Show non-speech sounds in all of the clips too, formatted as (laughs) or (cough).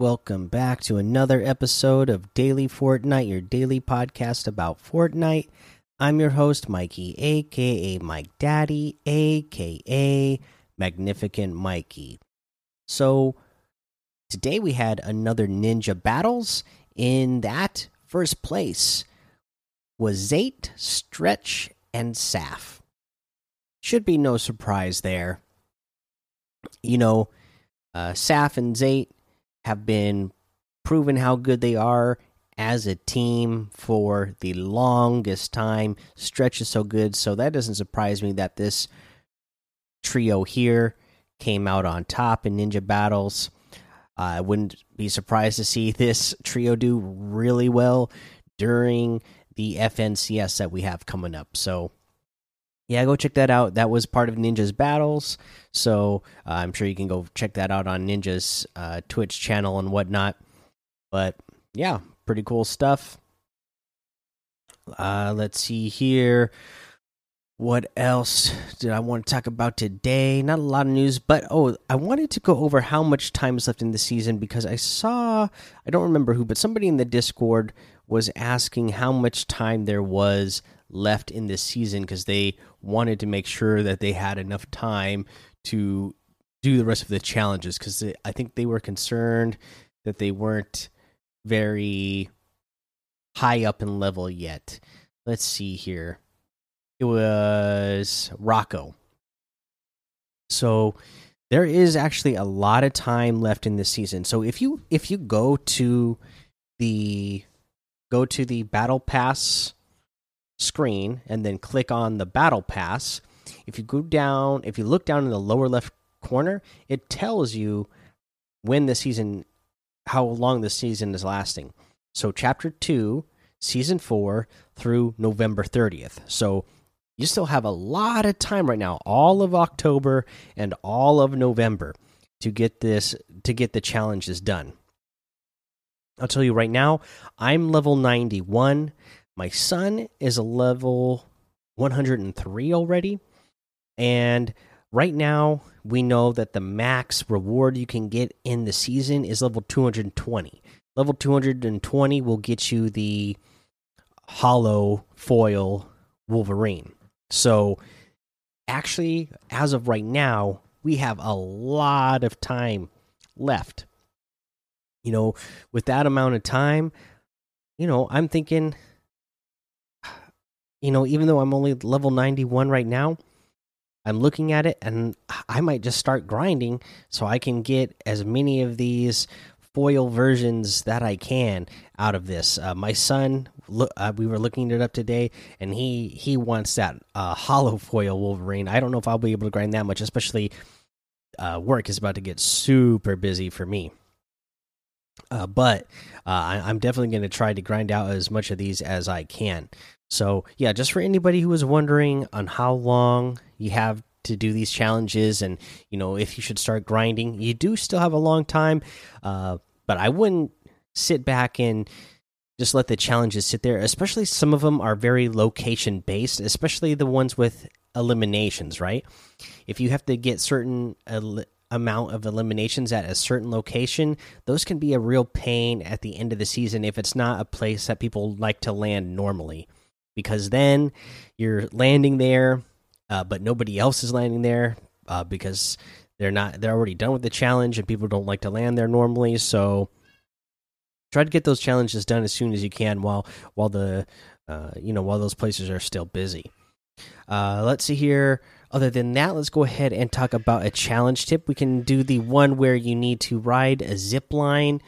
Welcome back to another episode of Daily Fortnite, your daily podcast about Fortnite. I'm your host, Mikey, aka Mike Daddy, aka Magnificent Mikey. So, today we had another Ninja Battles. In that, first place was Zayt, Stretch, and Saf. Should be no surprise there. You know, uh, Saf and Zayt have been proven how good they are as a team for the longest time. Stretch is so good, so that doesn't surprise me that this trio here came out on top in Ninja Battles. Uh, I wouldn't be surprised to see (laughs) this trio do really well during the FNCS that we have coming up. So, yeah, go check that out. That was part of Ninja's battles, so uh, I'm sure you can go check that out on Ninja's uh, Twitch channel and whatnot. But yeah, pretty cool stuff. Uh, let's see here. What else did I want to talk about today? Not a lot of news, but oh, I wanted to go over how much time is left in the season because I saw, I don't remember who, but somebody in the Discord was asking how much time there was left in this season because they wanted to make sure that they had enough time to do the rest of the challenges because I think they were concerned that they weren't very high up in level yet. Let's see here. It was Rocco. So there is actually a lot of time left in this season. So if you if you go to the go to the battle pass screen and then click on the battle pass, if you go down, if you look down in the lower left corner, it tells you when the season how long the season is lasting. So chapter 2, season 4 through November 30th. So you still have a lot of time right now, all of October and all of November to get this to get the challenges done. I'll tell you right now, I'm level 91. My son is a level 103 already. And right now, we know that the max reward you can get in the season is level 220. Level 220 will get you the holo foil Wolverine. So, actually, as of right now, we have a lot of time left. You know, with that amount of time, you know, I'm thinking, you know, even though I'm only level 91 right now, I'm looking at it and I might just start grinding so I can get as many of these foil versions that I can out of this. Uh, my son, look, uh, we were looking it up today, and he he wants that uh, holo foil Wolverine. I don't know if I'll be able to grind that much, especially uh, work is about to get super busy for me. Uh, but uh, I, am definitely going to try to grind out as much of these as I can. So yeah, just for anybody who was wondering on how long you have to do these challenges and you know if you should start grinding, you do still have a long time. Uh, but I wouldn't sit back and just let the challenges sit there. Especially some of them are very location based, especially the ones with eliminations. Right? If you have to get certain amount of eliminations at a certain location, those can be a real pain at the end of the season if it's not a place that people like to land normally because then you're landing there, uh, but nobody else is landing there uh, because they're not they're already done with the challenge and people don't like to land there normally. So try to get those challenges done as soon as you can while while the uh, you know while those places are still busy. Uh, let's see here. Other than that, let's go ahead and talk about a challenge tip. We can do the one where you need to ride a zip line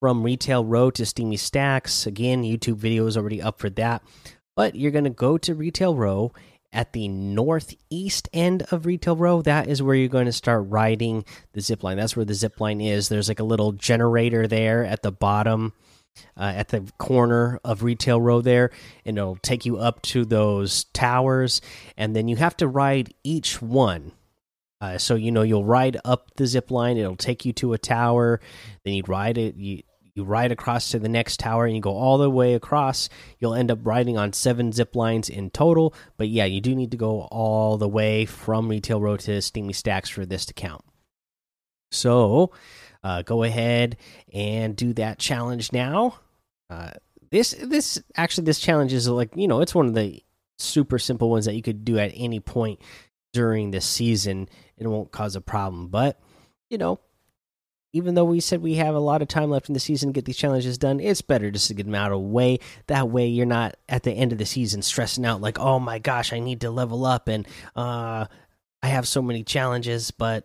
from Retail Row to Steamy Stacks. Again, YouTube video is already up for that. But you're going to go to Retail Row at the northeast end of Retail Row. That is where you're going to start riding the zip line. That's where the zip line is. There's like a little generator there at the bottom, uh, at the corner of Retail Row there, and it'll take you up to those towers. And then you have to ride each one. Uh, so you know you'll ride up the zip line. It'll take you to a tower. Then you ride it. You you ride across to the next tower and you go all the way across you'll end up riding on seven zip lines in total but yeah you do need to go all the way from retail row to steamy stacks for this to count So uh, go ahead and do that challenge now. Uh, this this actually this challenge is like you know it's one of the super simple ones that you could do at any point during the season. It won't cause a problem, but you know even though we said we have a lot of time left in the season to get these challenges done, it's better just to get them out of the way. That way, you're not at the end of the season stressing out like, oh my gosh, I need to level up and uh, I have so many challenges, but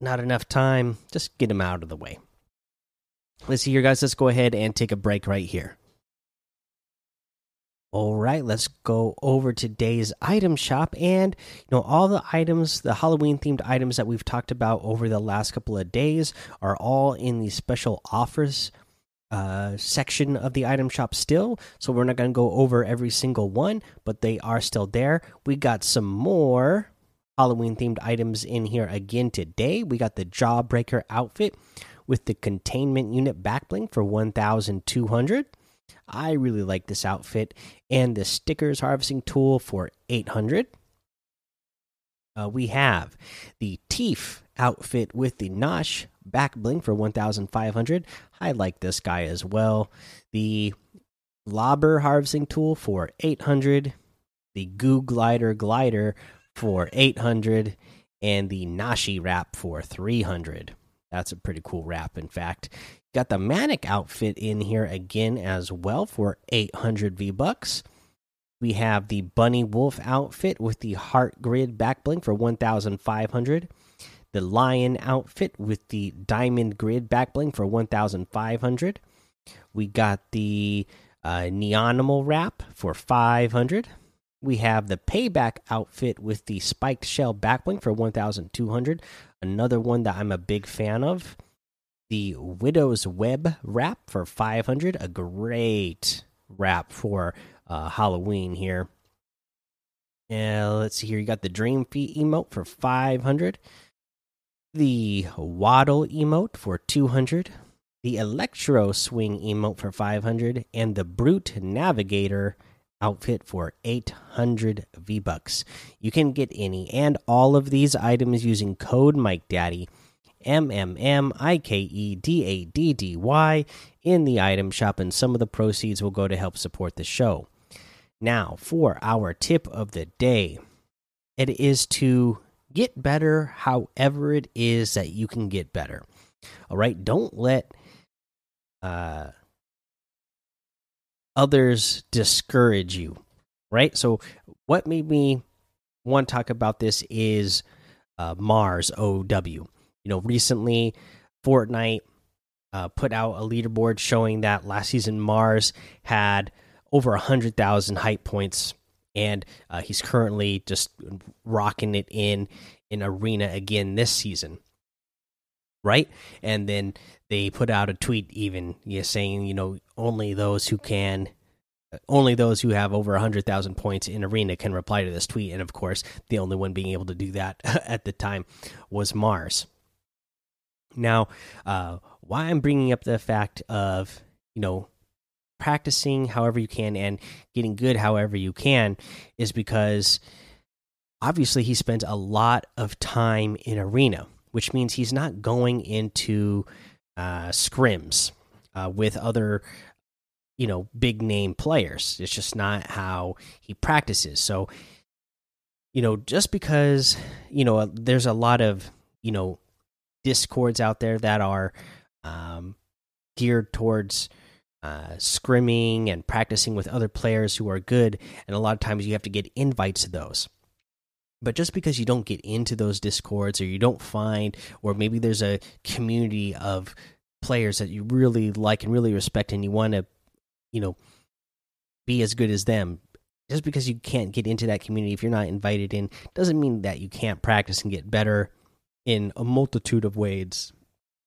not enough time. Just get them out of the way. Let's see here, guys. Let's go ahead and take a break right here. All right, let's go over today's item shop and you know all the items, the Halloween themed items that we've talked about over the last couple of days are all in the special offers uh, section of the item shop still. So we're not going to go over every single one, but they are still there. We got some more Halloween themed items in here again today. We got the Jawbreaker outfit with the containment unit backbling for 1200. I really like this outfit and the stickers harvesting tool for 800. Uh, we have the Teef outfit with the Nosh back bling for 1500. I like this guy as well. The Lobber harvesting tool for 800. The Goo Glider glider for 800 and the Nashi wrap for 300. That's a pretty cool wrap, in fact. Got the Manic outfit in here again as well for 800 V bucks. We have the Bunny Wolf outfit with the Heart Grid back bling for 1,500. The Lion outfit with the Diamond Grid back bling for 1,500. We got the uh, Neonimal wrap for 500. We have the Payback outfit with the Spiked Shell back bling for 1,200. Another one that I'm a big fan of the Widow's Web wrap for 500. A great wrap for uh, Halloween here. And let's see here. You got the Dream Feet emote for 500. The Waddle emote for 200. The Electro Swing emote for 500. And the Brute Navigator outfit for 800 V bucks. You can get any and all of these items using code Mike Daddy M M M I K E D A D D Y in the item shop, and some of the proceeds will go to help support the show. Now, for our tip of the day, it is to get better however it is that you can get better. All right, don't let uh, others discourage you. Right, so what made me want to talk about this is uh, Marzz OW you know, recently Fortnite uh, put out a leaderboard showing that last season Marzz had over a hundred thousand hype points, and uh, he's currently just rocking it in in arena again this season, right? And then they put out a tweet even yeah, saying, you know, only those who can. Only those who have over 100,000 points in arena can reply to this tweet. And of course, the only one being able to do that (laughs) at the time was Marzz. Now, uh, why I'm bringing up the fact of you know practicing however you can and getting good however you can is because obviously he spends a lot of time in arena, which means he's not going into uh, scrims uh, with other you know big name players. It's just not how he practices. So you know just because you know there's a lot of you know discords out there that are um, geared towards uh, scrimming and practicing with other players who are good, and a lot of times you have to get invites to those. But just because you don't get into those discords, or you don't find, or maybe there's a community of players that you really like and really respect, and you want to, you know, be as good as them. Just because you can't get into that community if you're not invited in, doesn't mean that you can't practice and get better in a multitude of ways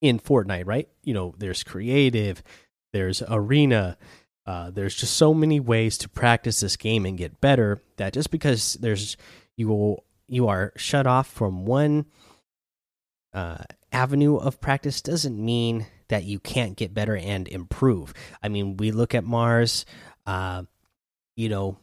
in Fortnite, right? You know, there's creative, there's arena, uh, there's just so many ways to practice this game and get better that just because there's you will you are shut off from one uh, avenue of practice doesn't mean that you can't get better and improve. I mean, we look at Marzz, uh, you know,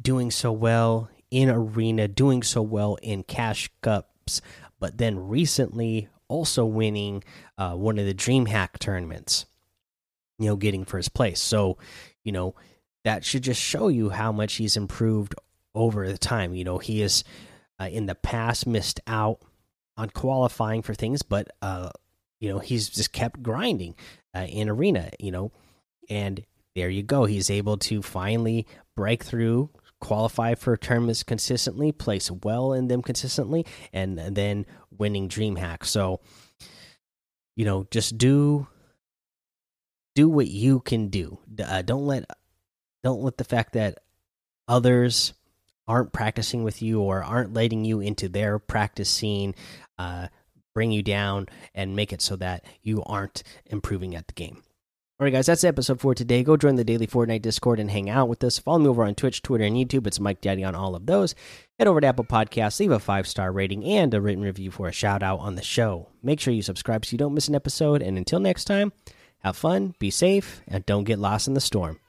doing so well in arena, doing so well in cash cups, but then recently also winning uh, one of the DreamHack tournaments. You know, getting first place. So, you know, that should just show you how much he's improved over the time. You know, he has uh, in the past missed out on qualifying for things, but uh, you know, he's just kept grinding uh, in arena. You know, and there you go. He's able to finally break through, qualify for tournaments consistently, place well in them consistently, and, then winning DreamHack. So, you know, just do do what you can do. Uh, don't let don't let the fact that others aren't practicing with you or aren't letting you into their practice scene uh, bring you down and make it so that you aren't improving at the game. All right, guys, that's the episode for today. Go join the daily Fortnite Discord and hang out with us. Follow me over on Twitch, Twitter, and YouTube. It's Mike Daddy on all of those. Head over to Apple Podcasts, leave a five star rating and a written review for a shout out on the show. Make sure you subscribe so you don't miss an episode. And until next time, have fun, be safe, and don't get lost in the storm.